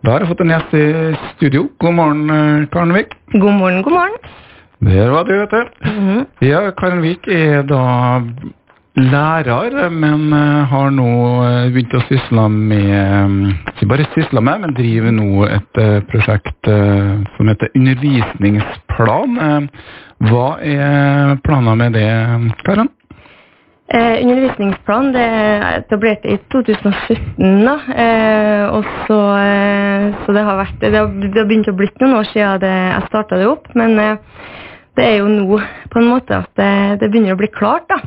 Da har jeg fått en gjest i studio. God morgen, eh, Karen Vik. God morgen, god morgen. Der var du, vet du. Mhm. Ja, Karen Vik er da lærer, men eh, har nå eh, begynt å sysle med Ikke bare sysle med, men driver nå et prosjekt som heter Undervisningsplan. Hva er planen med det, Karen? Eh, undervisningsplan det er etablert i 2017, da. Eh, og så, eh, så det har vært Det har, det har begynt å blitt noen år siden jeg starta det opp, men eh, det er jo nå på en måte at det, det begynner å bli klart, da.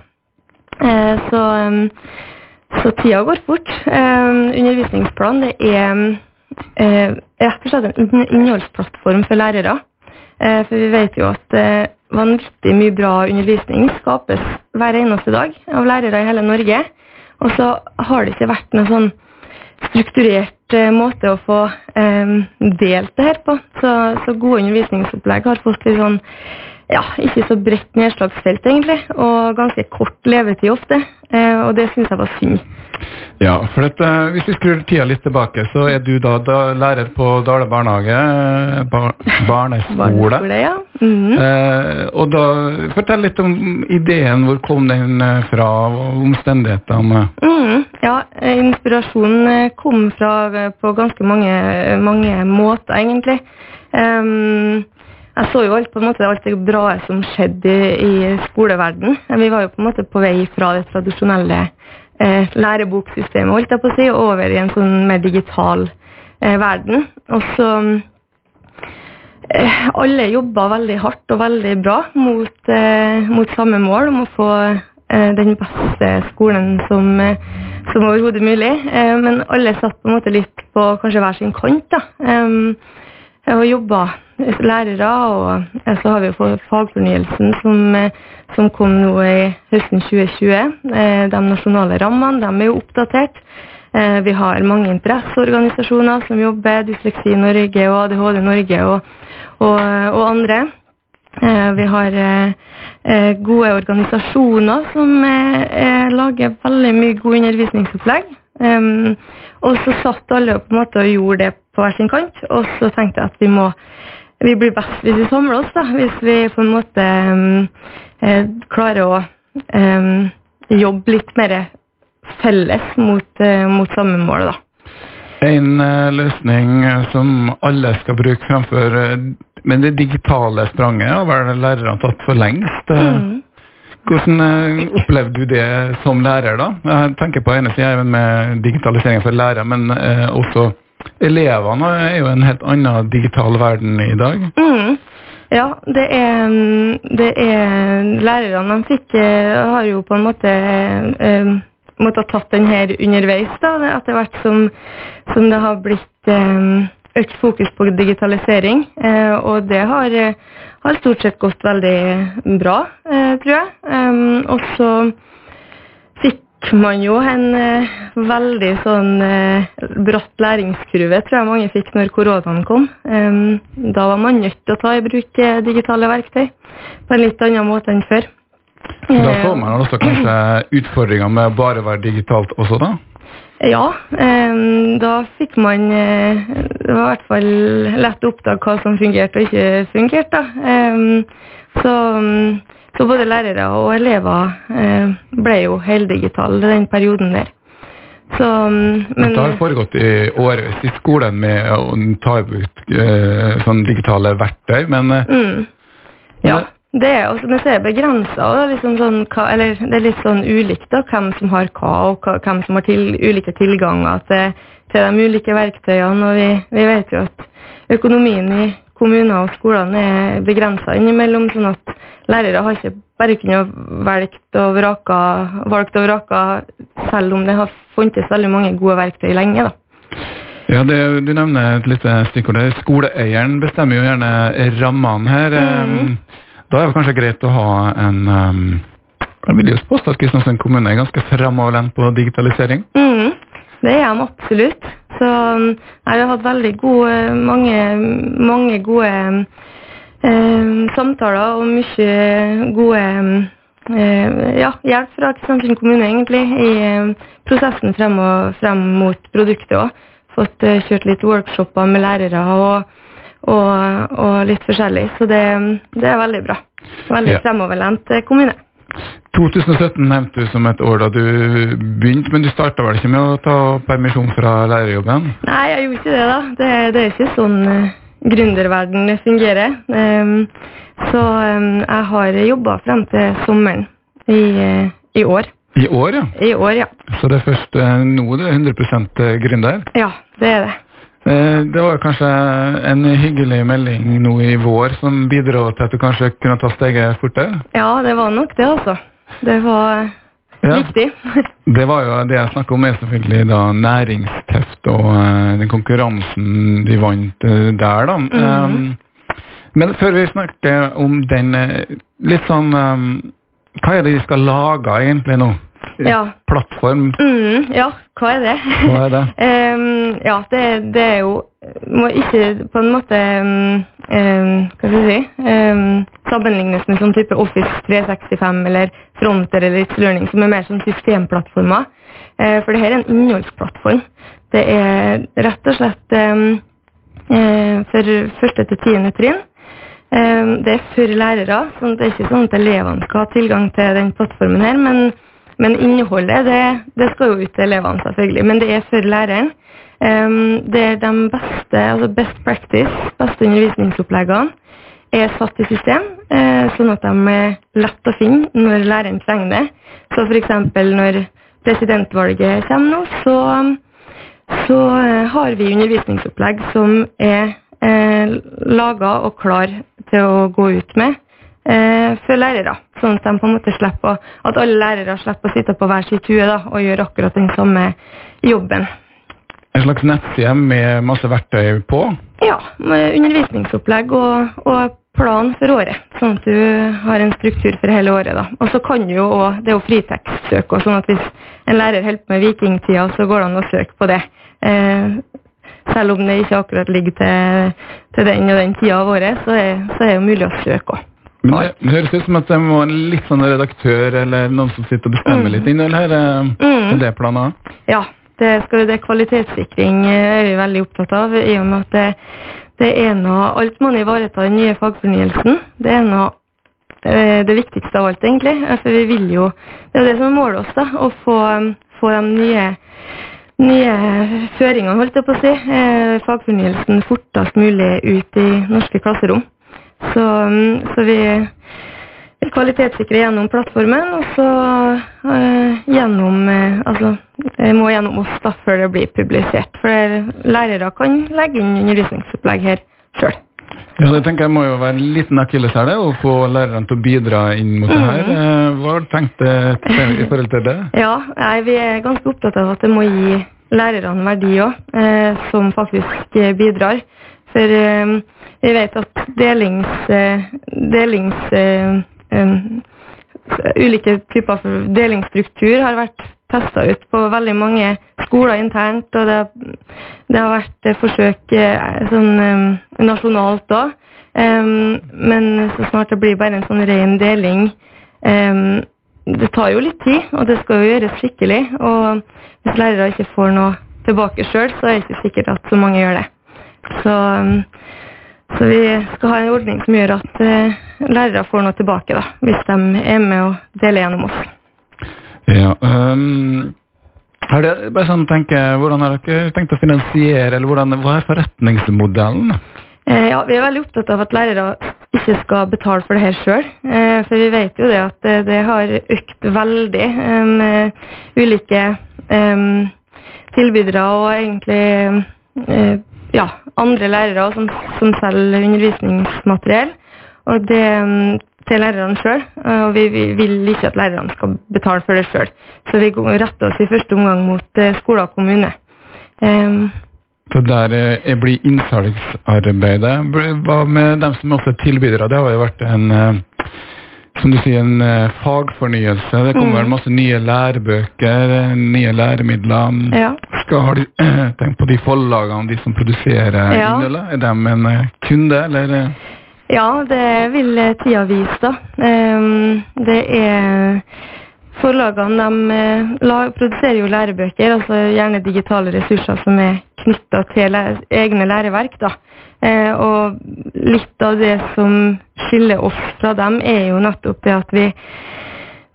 Eh, så, eh, så tida går fort. Undervisningsplan det er rett og slett en innholdsplattform for lærere. Eh, for vi vet jo at eh, vanvittig mye bra undervisning skapes hver eneste dag av lærere i hele Norge. Og så har det ikke vært noen sånn strukturert eh, måte å få delt det her på. Så, så gode undervisningsopplegg har fått litt sånn ja, ikke så bredt nedslagsfelt egentlig, og ganske kort levetid ofte. Eh, og det syns jeg var synd. Ja, for dette, Hvis vi skrur tida litt tilbake, så er du da, da lærer på Dale barnehage, bar, barneskole. Barneskole, ja. Mhm. Eh, og da, Fortell litt om ideen. Hvor kom den eh, fra? og Omstendighetene? Mm, ja, eh, inspirasjonen eh, kom fra eh, på ganske mange, mange måter, egentlig. Ehm, jeg så jo alt, på en måte, alt det bra som skjedde i, i skoleverden. Vi var jo på en måte på vei fra det tradisjonelle eh, læreboksystemet holdt jeg på å si, over i en sånn mer digital eh, verden. Og så eh, Alle jobba veldig hardt og veldig bra mot, eh, mot samme mål om å få eh, den beste skolen som, eh, som overhodet mulig. Men alle satt på en måte litt på kanskje hver sin kant. da. Og jobba lærere, og så har vi jo fagfornyelsen som, som kom nå i høsten 2020. Eh, De nasjonale rammene de er jo oppdatert. Eh, Vi har mange interesseorganisasjoner som jobber, Dysleksi Norge og ADHD Norge og, og, og andre. Eh, Vi har gode organisasjoner som lager veldig mye god undervisningsopplegg. Og så satt alle på en måte og gjorde det på hver sin kant, og så tenkte jeg at vi må vi blir best hvis vi samler oss, da. Hvis vi på en måte em, eh, klarer å em, jobbe litt mer felles mot, eh, mot samme mål, da. En eh, løsning eh, som alle skal bruke fremfor eh, Men det digitale spranget har vel lærerne tatt for lengst. Eh, Mm. Hvordan eh, opplevde du det som lærer, da? Jeg tenker på ene siden med digitalisering for lærere, men eh, også elevene er jo en helt annen digital verden i dag. Mm. Ja, det er, mm, det er Lærerne de fikk, eh, har jo på en måte eh, måttet tatt den her underveis, da, etter hvert som, som det har blitt eh, økt fokus på digitalisering. Eh, og det har, har stort sett gått veldig bra, eh, tror jeg. Um, og fikk man jo en eh, veldig sånn eh, bratt læringskurve, tror jeg mange fikk når koronaen kom. Um, da var man nødt til å ta i bruk eh, digitale verktøy på en litt annen måte enn før. Da får man også kanskje utfordringer med bare å være digitalt også, da? Ja, um, da fikk man eh, Det var i hvert fall lett å oppdage hva som fungerte og ikke fungerte. da. Em, så, så både lærere og elever eh, ble jo heldigitale den perioden der. Så, mm, men det har foregått i årevis i skolen med å ta i bruk eh, sånn digitale verktøy, men eh, mm, Ja. Det er også, men så er det begrensa. Liksom sånn, eller det er litt sånn ulikt da, hvem som har hva, og hvem som har til, ulike tilganger til, til de ulike verktøyene. Og vi, vi vet jo at økonomien i kommuner og skolene er begrensa innimellom, sånn at lærere har ikke bare kunnet velgt og vraka, valgt og vraka, selv om det har funtes veldig mange gode verktøy lenge. da. Ja, det, Du nevner et lite stikkord. der. Skoleeieren bestemmer jo gjerne rammene her. Mhm. Um, Da er det kanskje greit å ha en um, Jeg vil jo påstå at Kristiansand kommune er ganske framoverlent på digitalisering. Mm, det er de absolutt. Så nei, jeg har hatt veldig gode, mange, mange gode eh, samtaler og mye gode eh, ja, hjelp fra Kristiansund kommune egentlig i eh, prosessen frem, og, frem mot produktet òg. fått eh, kjørt litt workshoper med lærere og, og, og litt forskjellig. Så det, det er veldig bra. Veldig Ja. fremoverlent eh, kommune. 2017 nevnte du som et år da du begynte, men du starta vel ikke med å ta permisjon fra lærerjobben? Nei, jeg gjorde ikke det, da. Det, det er ikke sånn uh, gründerverden fungerer. Um, så um, jeg har jobba frem til sommeren i, eh, i år. I år, ja. I år, ja. Så det er først eh, nå du er 100% gründer? Ja, det er det. Eh, Det var kanskje en hyggelig melding nå i vår som bidro til at du kanskje kunne ta steget fortere? Ja, det var nok det, altså. Det var Ja. viktig. Det var jo det jeg snakka om, er selvfølgelig da næringsteft og eh, den konkurransen de vant eh, der, da. Mhm. Eh, men før vi snakker om den, litt sånn Hva er det de skal lage egentlig nå? Ja. Plattform, Mm, ja, hva er det? hva er det? um, ja, det, det er jo Må ikke på en måte um, Hva skal jeg si um, Sammenlignes med sånn type Office 365 eller Fronter eller It's Learning, som er mer sånn systemplattformer. Uh, for det her er en innholdsplattform. Det er rett og slett eh, for første til tiende trinn. Det er for lærere, sånn det er ikke sånn at elevene skal ha tilgang til den plattformen her, men, men innholdet det, det skal jo ut til elevene, selvfølgelig. Men det er for læreren. Det er de beste, altså best practice, beste undervisningsoppleggene, er satt i system, eh, sånn at de er lett å finne når læreren trenger det. Så f.eks. når presidentvalget kommer nå, så så eh, har vi undervisningsopplegg som er eh, laga og klar til å gå ut med for lærere. Sånn at de på en måte slipper at alle lærere slipper å sitte på hver sin tue da, og gjøre akkurat den samme jobben. En slags nettside med masse verktøy på? Ja, med undervisningsopplegg og, og plan for året, sånn at du har en struktur for hele året. da. Og så kan du jo også, Det er jo fritekstsøk, og sånn at hvis en lærer holder på med vikingtida, så går det an å søke på det. Eh, selv om det ikke akkurat ligger til, til den og den tida av året, så er, så er det jo mulig å søke òg. Men det, det høres ut som at det må en litt sånn redaktør eller noen som sitter og bestemmer Mm. litt innhold her. eh, Mm. Det planen Ja, det, skal, det kvalitetssikring eh, er vi veldig opptatt av, i og med at det, det er noe Alt man ivaretar i den nye fagfornyelsen. Det er noe eh, det viktigste av alt, egentlig. For vi vil jo Det er det som er målet oss, da. Å få, få de nye, nye føringene, holdt jeg på å si. Fagfornyelsen fortest mulig ut i norske klasserom. Så, mm, så vi kvalitetssikrer gjennom plattformen, og så eh, gjennom eh, Altså, det må gjennom oss da før det blir publisert. For lærere kan legge inn undervisningsopplegg her sjøl. Ja, det tenker jeg må jo være en liten akilleshæl det, å få lærerne til å bidra inn mot det her. Mhm. Eh, Hva har du tenkt eh, i forhold til det? Ja, nei, vi er ganske opptatt av at det må gi lærerne verdi òg, eh, som faktisk bidrar. For eh, vi vet at delings... Eh, delings eh, ulike typer for delingsstruktur har vært testa ut på veldig mange skoler internt, og det, det har vært eh, forsøk sånn nasjonalt òg. men så snart det blir bare en sånn ren deling um, Det tar jo litt tid, og det skal jo gjøres skikkelig. Og hvis lærere ikke får noe tilbake sjøl, så er det ikke sikkert at så mange gjør det. Så så vi skal ha en ordning som gjør at eh, lærere får noe tilbake, da, hvis de er med og deler gjennom oss. Ja, um er det, bare sånn tenke, Hvordan har dere tenkt å finansiere, eller hvordan, hva er forretningsmodellen? Eh, ja, Vi er veldig opptatt av at lærere ikke skal betale for det her sjøl. Eh, for vi vet jo det at det, det har økt veldig eh, med ulike eh, tilbydere og egentlig eh, ja, andre lærere som, som selger undervisningsmateriell. Og det mm, til lærerne sjøl. Og vi, vi vil ikke at lærerne skal betale for det sjøl. Så vi retter oss i første omgang mot eh, skole og kommune. Um, Så der eh, blir innsalgsarbeidet. Hva med dem som også er tilbydere? Det har jo vært en eh, som du sier, en eh, fagfornyelse. Det kommer Mm. masse nye lærebøker, nye læremidler. ja. Skal, har du tenkt på de forlagene, de som produserer Ja. innholdet? Er de en eh, kunde, eller? eh? Ja, det vil tida vise, da. Ehm, det er forlagene de, eh, produserer jo lærebøker, altså gjerne digitale ressurser som er knytta til lære, egne læreverk. da. Eh, og litt av det som skiller oss fra dem, er jo nettopp det at vi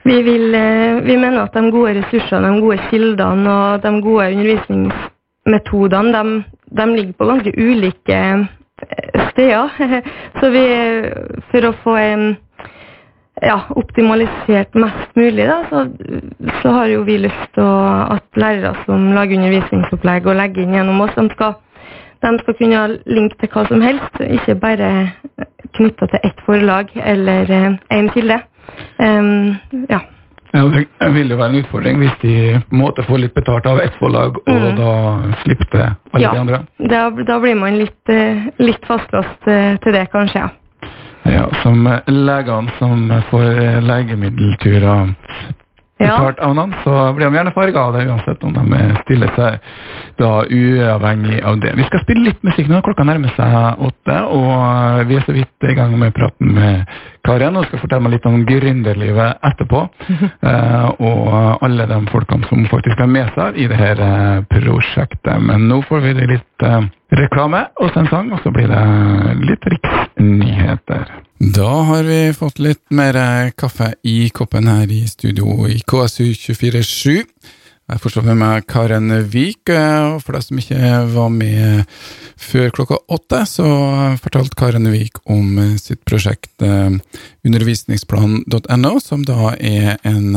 vi, vil, eh, vi mener at de gode ressursene, de gode kildene og de gode undervisningsmetodene, de, de ligger på ganske ulike eh, steder. Så vi, for å få ja, optimalisert mest mulig, da, så, så, har jo vi lyst til at lærere som lager undervisningsopplegg og legger inn gjennom oss, de skal, de skal kunne ha link til hva som helst, ikke bare knytta til ett forlag eller én kilde. Um, ja. Ja, Det vil jo være en utfordring hvis de på en måte får litt betalt av ett forlag, og mm. da slipper alle ja, de andre? Da, da blir man litt, eh, litt fastlåst eh, til det, kanskje. ja. Ja, Som legene som får legemiddelturer betalt av noen, så blir de gjerne farga av det, uansett om de stiller seg da uavhengig av det. Vi skal spille litt musikk nå. Klokka nærmer seg åtte, og vi er så vidt i gang med praten med Karen og skal fortelle meg litt om gründerlivet etterpå. eh, og alle de folkene som faktisk er med seg i dette eh, prosjektet. Men nå får vi litt eh, reklame og en sang, og så blir det litt riksnyheter. Da har vi fått litt mer kaffe i koppen her i studio i KSU 247. Jeg forstår med meg Karen Vik, eh, og for deg som ikke var med før klokka åtte, så fortalte Karen Vik om sitt prosjekt eh, undervisningsplan.no, som da er en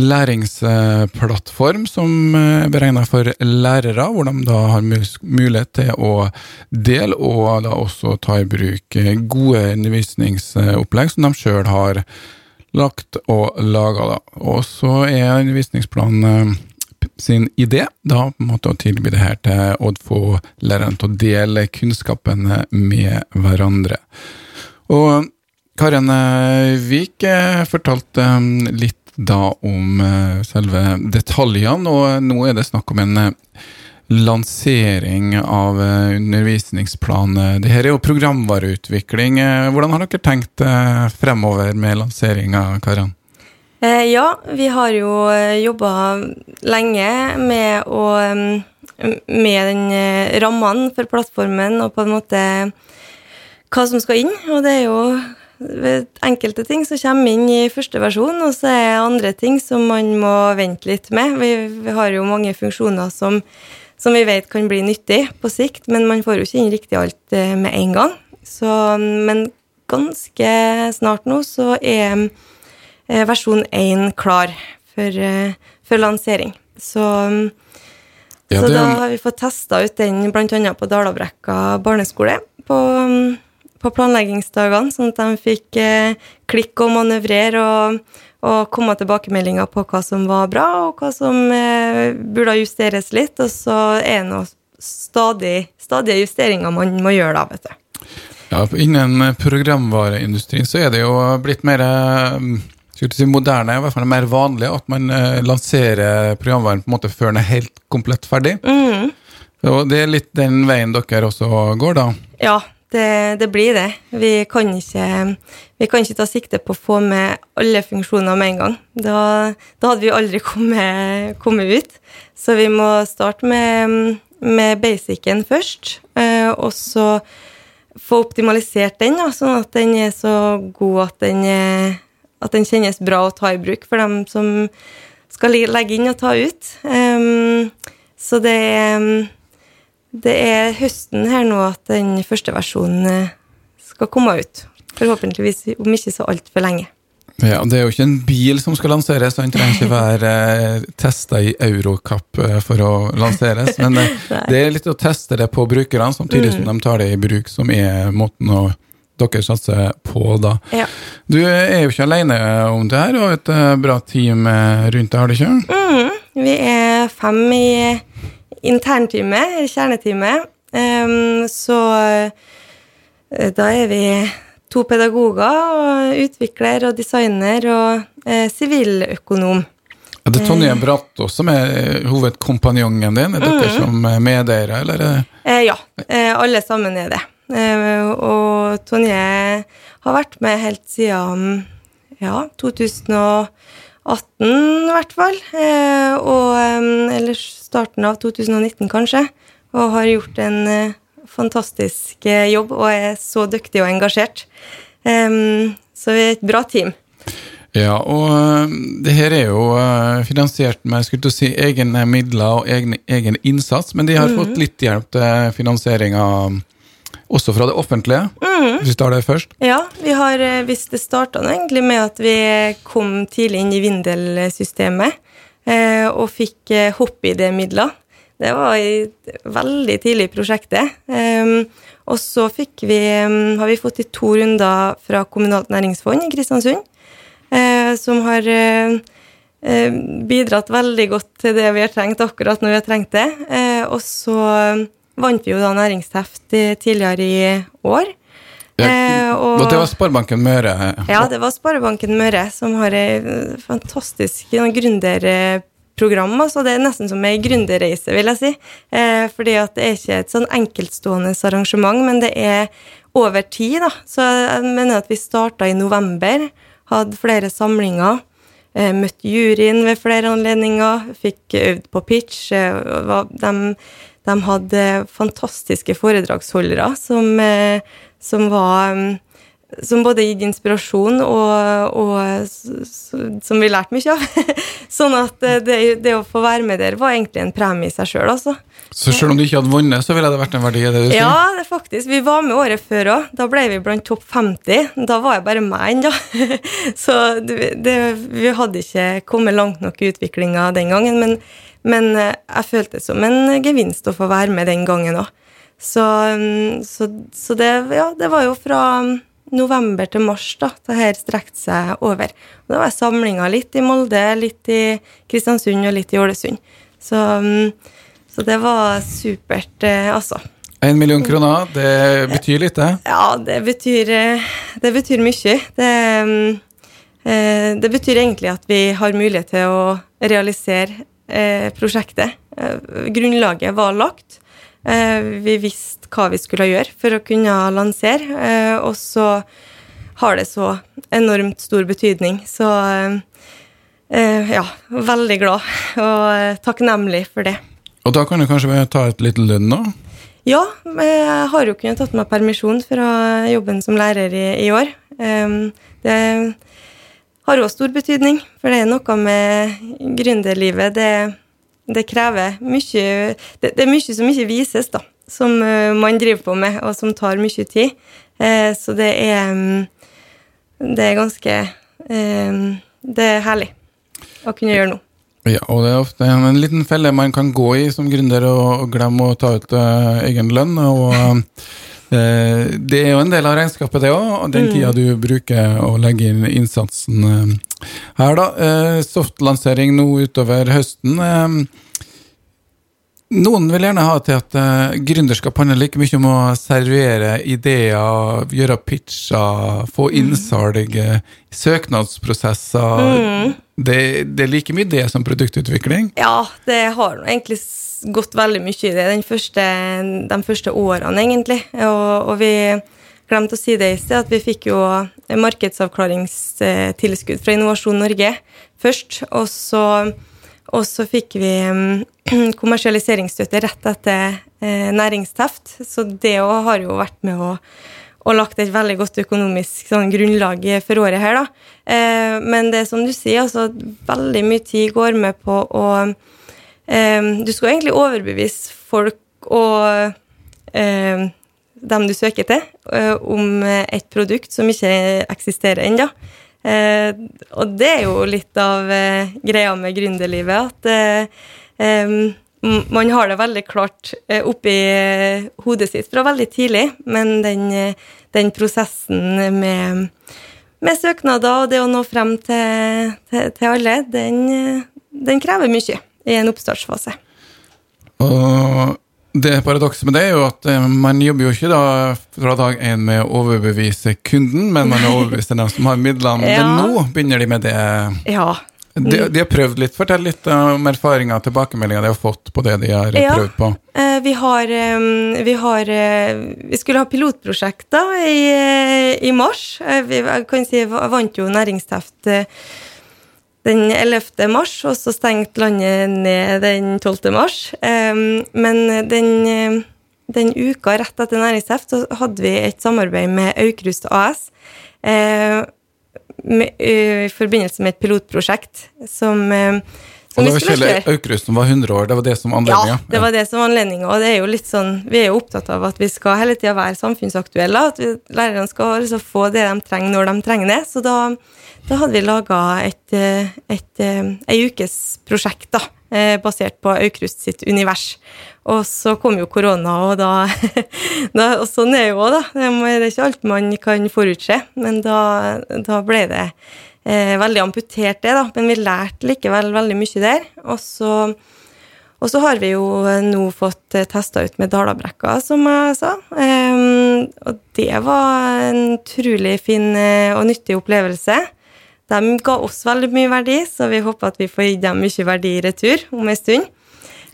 læringsplattform som er beregna for lærere, hvor de da har mulighet til å dele og da også ta i bruk gode undervisningsopplegg som de sjøl har lagt og laga. Og så er undervisningsplanen eh, sin idé da på en måte å tilby det her til å få lærerne til å dele kunnskapene med hverandre. Og Karen Vik eh, fortalte eh, litt da om eh, selve detaljene, og nå er det snakk om en eh, lansering av eh, undervisningsplan. Det her er jo programvareutvikling. Hvordan har dere tenkt fremover med lanseringa, Karan? Ja, vi har jo jobba lenge med å med den rammene for plattformen og på en måte hva som skal inn. Og det er jo enkelte ting som kommer inn i første versjon, og så er det andre ting som man må vente litt med. Vi, vi har jo mange funksjoner som, som, vi vet kan bli nyttig på sikt, men man får jo ikke inn riktig alt eh, med en gang. Så, men ganske snart nå så er eh, versjon 1 klar for, eh, for lansering. Så, ja, så da har vi fått testa ut den bl.a. på Dalabrekka barneskole. på på planleggingsdagene, sånn at de fikk eh, klikke og manøvrere og, og komme tilbakemeldinger på hva som var bra, og hva som eh, burde justeres litt. Og så er det stadig, stadige justeringer man må gjøre da, vet du. Ja, Innen programvareindustrien så er det jo blitt mer si moderne, i hvert fall mer vanlig, at man eh, lanserer programvaren på en måte før den er helt komplett ferdig. Mm. Så det er litt den veien dere også går, da? Ja, det, det, blir det. Vi kan, ikke, vi kan, ikke, ta sikte på å få med alle funksjoner med en gang. Da, da hadde vi aldri kommet, kommet, ut. Så vi må starte med, med basicen først, eh, og så få optimalisert den, da, sånn at den er så god at den, at den, kjennes bra å ta i bruk for dem som skal legge inn og ta ut. Um, så det er det er høsten her nå at den første versjonen eh, skal komme ut. Forhåpentligvis om ikke så altfor lenge. Ja, Det er jo ikke en bil som skal lanseres, den trenger ikke være eh, testa i Eurocup eh, for å lanseres. Men det, eh, det, er litt å teste det på brukerne, samtidig som mm. de tar det i bruk, som er måten å dere satser på, da. Ja. Du er jo ikke alene om det her, og et bra team rundt deg, har du ikke? Mm, vi er fem i interntime, kjernetime. Så eh, da er vi to pedagoger, og utvikler og designer og eh, siviløkonom. Er det Tonje Brattå som er eh, hovedkompanjongen din? Er dere mm. som er medeiere, eller? Ja, alle sammen er det. Og Tonje har vært med helt siden ja, 2012 2018 i hvert fall. Eh, og eller starten av 2019, kanskje. Og har gjort en eh, fantastisk eh, jobb og er så dyktig og engasjert. Så vi er et bra team. Ja, og det her er jo finansiert med skulle si, egne midler og egen, egen innsats, men de har mm -hmm. fått litt hjelp til finansieringa også fra det offentlige, mm. hvis vi tar det først? Ja, vi har, eh, hvis det starta egentlig med at vi kom tidlig inn i Vindel-systemet eh, og fikk eh, hopp-ID-midler. Det var i, veldig tidlig i prosjektet. Um, og så fikk vi, um, har vi fått i to runder fra Kommunalt næringsfond i Kristiansund, uh, som har uh, bidratt veldig godt til det vi har trengt akkurat når vi har trengt det. Og så vant vi jo da næringsteft tidligere i år. Eh, og, det var Sparebanken Møre? Ja, det var Sparebanken Møre, som har et fantastisk gründerprogram. Altså det er nesten som ei gründerreise, vil jeg si. Eh, fordi at det er ikke et sånn enkeltstående arrangement, men det er over tid, da. Så jeg mener at vi starta i november, hadde flere samlinger. Eh, møtt juryen ved flere anledninger, fikk øvd på pitch. Var de de hadde fantastiske foredragsholdere som, eh, som var mm, som både gitt inspirasjon og, og som vi lærte mye av. sånn at eh, det, det, å få være med der var egentlig en premie i seg sjøl, altså. Så selv om du ikke hadde vunnet, så ville det vært en verdi? det du sier? Ja, det faktisk. Vi var med året før òg. Da ble vi blant topp 50. Da var jeg bare meg ennå. så det, det, vi hadde ikke kommet langt nok i utviklinga den gangen. men men eh, jeg følte det som en gevinst å få være med den gangen òg. Så, mm, så, så, det, ja, det var jo fra mm, november til mars da, det her strekte seg over. Og da var jeg samlinga litt i Molde, litt i Kristiansund og litt i Ålesund. Så, mm, så det var supert, eh, altså. En million kroner, det betyr litt, det? Ja, det betyr, eh, det betyr mye. Det, det betyr egentlig at vi har mulighet til å realisere prosjektet. Eh, grunnlaget var lagt. Eh, vi visste hva vi skulle gjøre for å kunne lansere, eh, og så har det så enormt stor betydning. Så eh, ja, veldig glad og takknemlig for det. Og da kan du kanskje ta et lite lønn nå? Ja, jeg har jo kunnet tatt meg permisjon fra jobben som lærer i, i år. Det har òg stor betydning. For det er noe med gründerlivet. Det, det krever mye det, det, er mye som ikke vises, da. Som uh, man driver på med, og som tar mye tid. Eh, så det er um, Det er ganske eh, Det er herlig å kunne gjøre noe. Ja, og det er ofte en liten felle man kan gå i som gründer og, glemme å ta ut egen lønn. og Eh, det er jo en del av regnskapet, det òg. Den mm. tida du bruker å legge inn innsatsen eh, her, da. Eh, softlansering nå utover høsten. Noen vil gjerne ha til at uh, gründerskap handler like mye om å servere ideer, gjøre pitcher, få mm. innsalg, søknadsprosesser. Mm. Det, det, er like mye det som produktutvikling? Ja, det har egentlig gått veldig mye i det første, de første årene, egentlig. Og, og, vi glemte å si det i sted, at vi fikk jo markedsavklaringstilskudd fra Innovasjon Norge først. Og så, og så fikk vi mm, kommersialiseringsstøtte rett etter eh, næringsteft. Så det òg har jo vært med å og lagt et veldig godt økonomisk sånn, grunnlag for året her, da. Eh, men det er som du sier, altså veldig mye tid går med på å eh, du skal egentlig overbevise folk og eh, dem du søker til, uh, om et produkt som ikke eksisterer ennå. Uh, og det er jo litt av uh, greia med gründerlivet, at man har det veldig klart oppi hodet sitt fra veldig tidlig, men den, den prosessen med, med, søknader og det å nå frem til, til, til alle, den, den krever mye i en oppstartsfase. Og det paradokset med det er jo at eh, man jobber jo ikke da fra dag én med å overbevise kunden, men man overbeviser dem som har midlene. Ja. Men nå begynner de med det. Ja. De, de har prøvd litt. Fortell litt om erfaringer og tilbakemeldinger de har fått på det de har ja. prøvd på. Eh, vi har, vi har Vi skulle ha pilotprosjekter i, i mars. Vi kan si, vant jo næringsteft den 11. mars, og så stengte landet ned den 12. mars. Men den, den uka rett etter næringsheft så hadde vi et samarbeid med Aukrust AS i forbindelse med et pilotprosjekt som og det var Kjell Aukrust som var 100 år, det var det som anledninga? Ja, det var det som var anledninga, og det er jo litt sånn, vi er jo opptatt av at vi skal hele tida være samfunnsaktuelle, at vi, lærerne skal liksom få det de trenger når de trenger det. Så da, da hadde vi laga et, et, et, ei ukes prosjekt, da, eh, basert på Aukrust sitt univers. Og så kom jo korona, og da, da Og sånn er jo òg, da. Det er ikke alt man kan forutse, men da, da ble det eh, veldig amputert det, da, men vi lærte likevel veldig mye der. Og så, og så har vi jo nå fått eh, testa ut med Dalabrekka, som jeg sa. Eh, og det var en utrolig fin eh, og nyttig opplevelse. De ga oss veldig mye verdi, så vi håper at vi får gitt dem mye verdi i retur om en stund.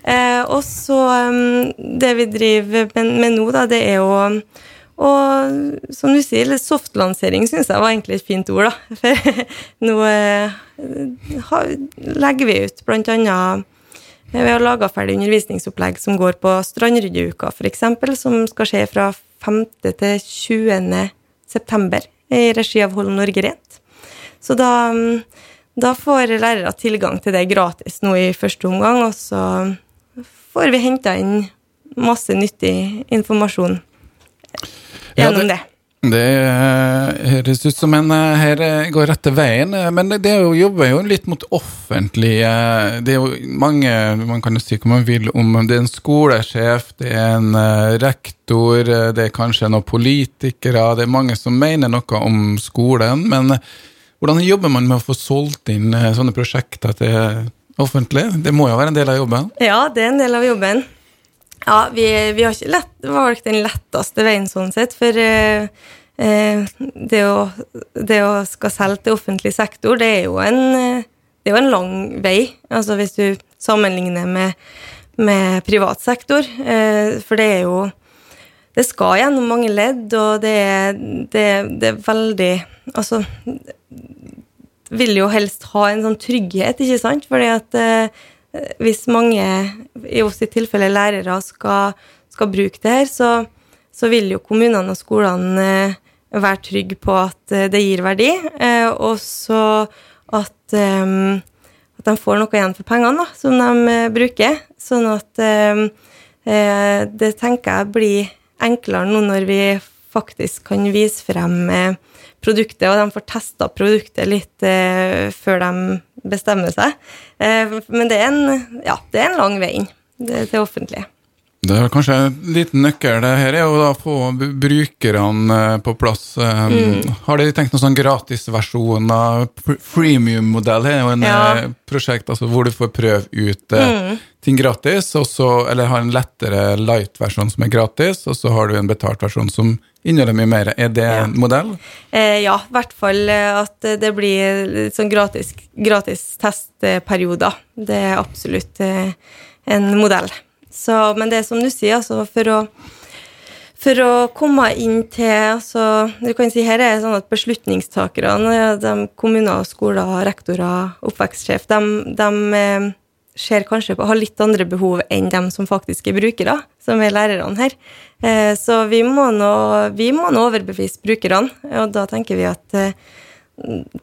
Eh, og så um, Det vi driver med, nå, da, det er jo og som du sier, softlansering syns jeg var egentlig et fint ord, da. For nå eh, legger vi ut blant annet eh, Vi har laga ferdig undervisningsopplegg som går på Strandryddeuka, f.eks., som skal skje fra 5. til 20. september i regi av Hold Norge Rent. Så da, da får lærere tilgang til det gratis nå i første omgang, og så får vi henta inn masse nyttig informasjon gjennom ja, det. Det høres ut som en eh, her eh, går rette veien, eh, men det det jo, jobber jo litt mot offentlige Det er jo mange Man kan jo si hva man vil om det er en skolesjef, det er en rektor, det er kanskje noen politikere Det er mange som mener noe om skolen, men hvordan jobber man med å få solgt inn sånne prosjekter til offentlig? Det må jo være en del av jobben? Ja, det er en del av jobben. Ja, vi, vi har ikke lett, valgt den letteste veien sånn sett, for eh, eh, det, å, det, å, skal selge til offentlig sektor, det er jo en, det er jo en lang vei. Altså hvis du sammenligner med, med privat sektor. Eh, for det er jo Det skal gjennom mange ledd, og det er, det, det er veldig Altså vil jo helst ha en sånn trygghet, ikke sant? Fordi at eh, hvis mange, i oss i tilfelle lærere, skal, skal bruke det her, så, så, vil jo kommunene og skolene eh, være trygge på at eh, det gir verdi, eh, og så at, at, de får noe igjen for pengene da, som de bruker. Sånn at det tenker jeg blir enklere nå når vi faktisk kan vise frem produktet, og de får testa produktet litt før de bestemmer seg. Eh, men det er en, ja, det er en lang vei inn til offentlige. Det er kanskje en liten nøkkel det her er å få brukerne eh, på plass. Eh, mm. Har dere tenkt noen sånn gratisversjoner? freemium-modell? er jo en ja. prosjekt altså, hvor du får prøve ut mm. ting gratis, så, eller har en lettere light-versjon som er gratis, og så har du en betalt versjon som inneholder mye mer. Er det en modell? Eh, ja, i hvert fall at det blir sånn gratis, gratis testperioder. Det er absolutt en modell. Så, men det er som du sier, altså for å, for å komme inn til altså, du kan si Her er det sånn at beslutningstakerne, de kommuner, skoler, rektorer, oppvekstsjef, de, de eh, ser kanskje på, har litt andre behov enn dem som faktisk er brukere, som er lærerne her. Eh, så vi må nå, vi må nå overbevise brukerne, og da tenker vi at eh,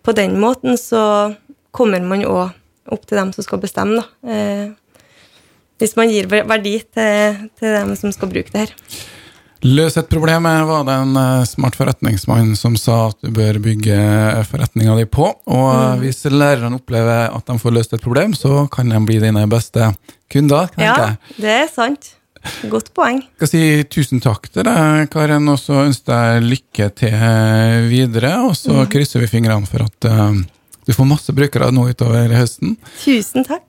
på den måten så kommer man òg opp til dem som skal bestemme, da hvis man gir verdi til, til dem som skal bruke det her. Løs et problem var det en eh, smart forretningsmann som sa at du bør bygge forretninga di på. Og mm. hvis lærerne opplever at de får løst et problem, så kan de bli dine beste kunder. Ja, det er sant. Godt poeng. Jeg skal si tusen takk til deg, Karen, og så ønsker jeg lykke til videre. Og så mm. krysser vi fingrene for at uh, du får masse brukere nå utover høsten. Tusen takk.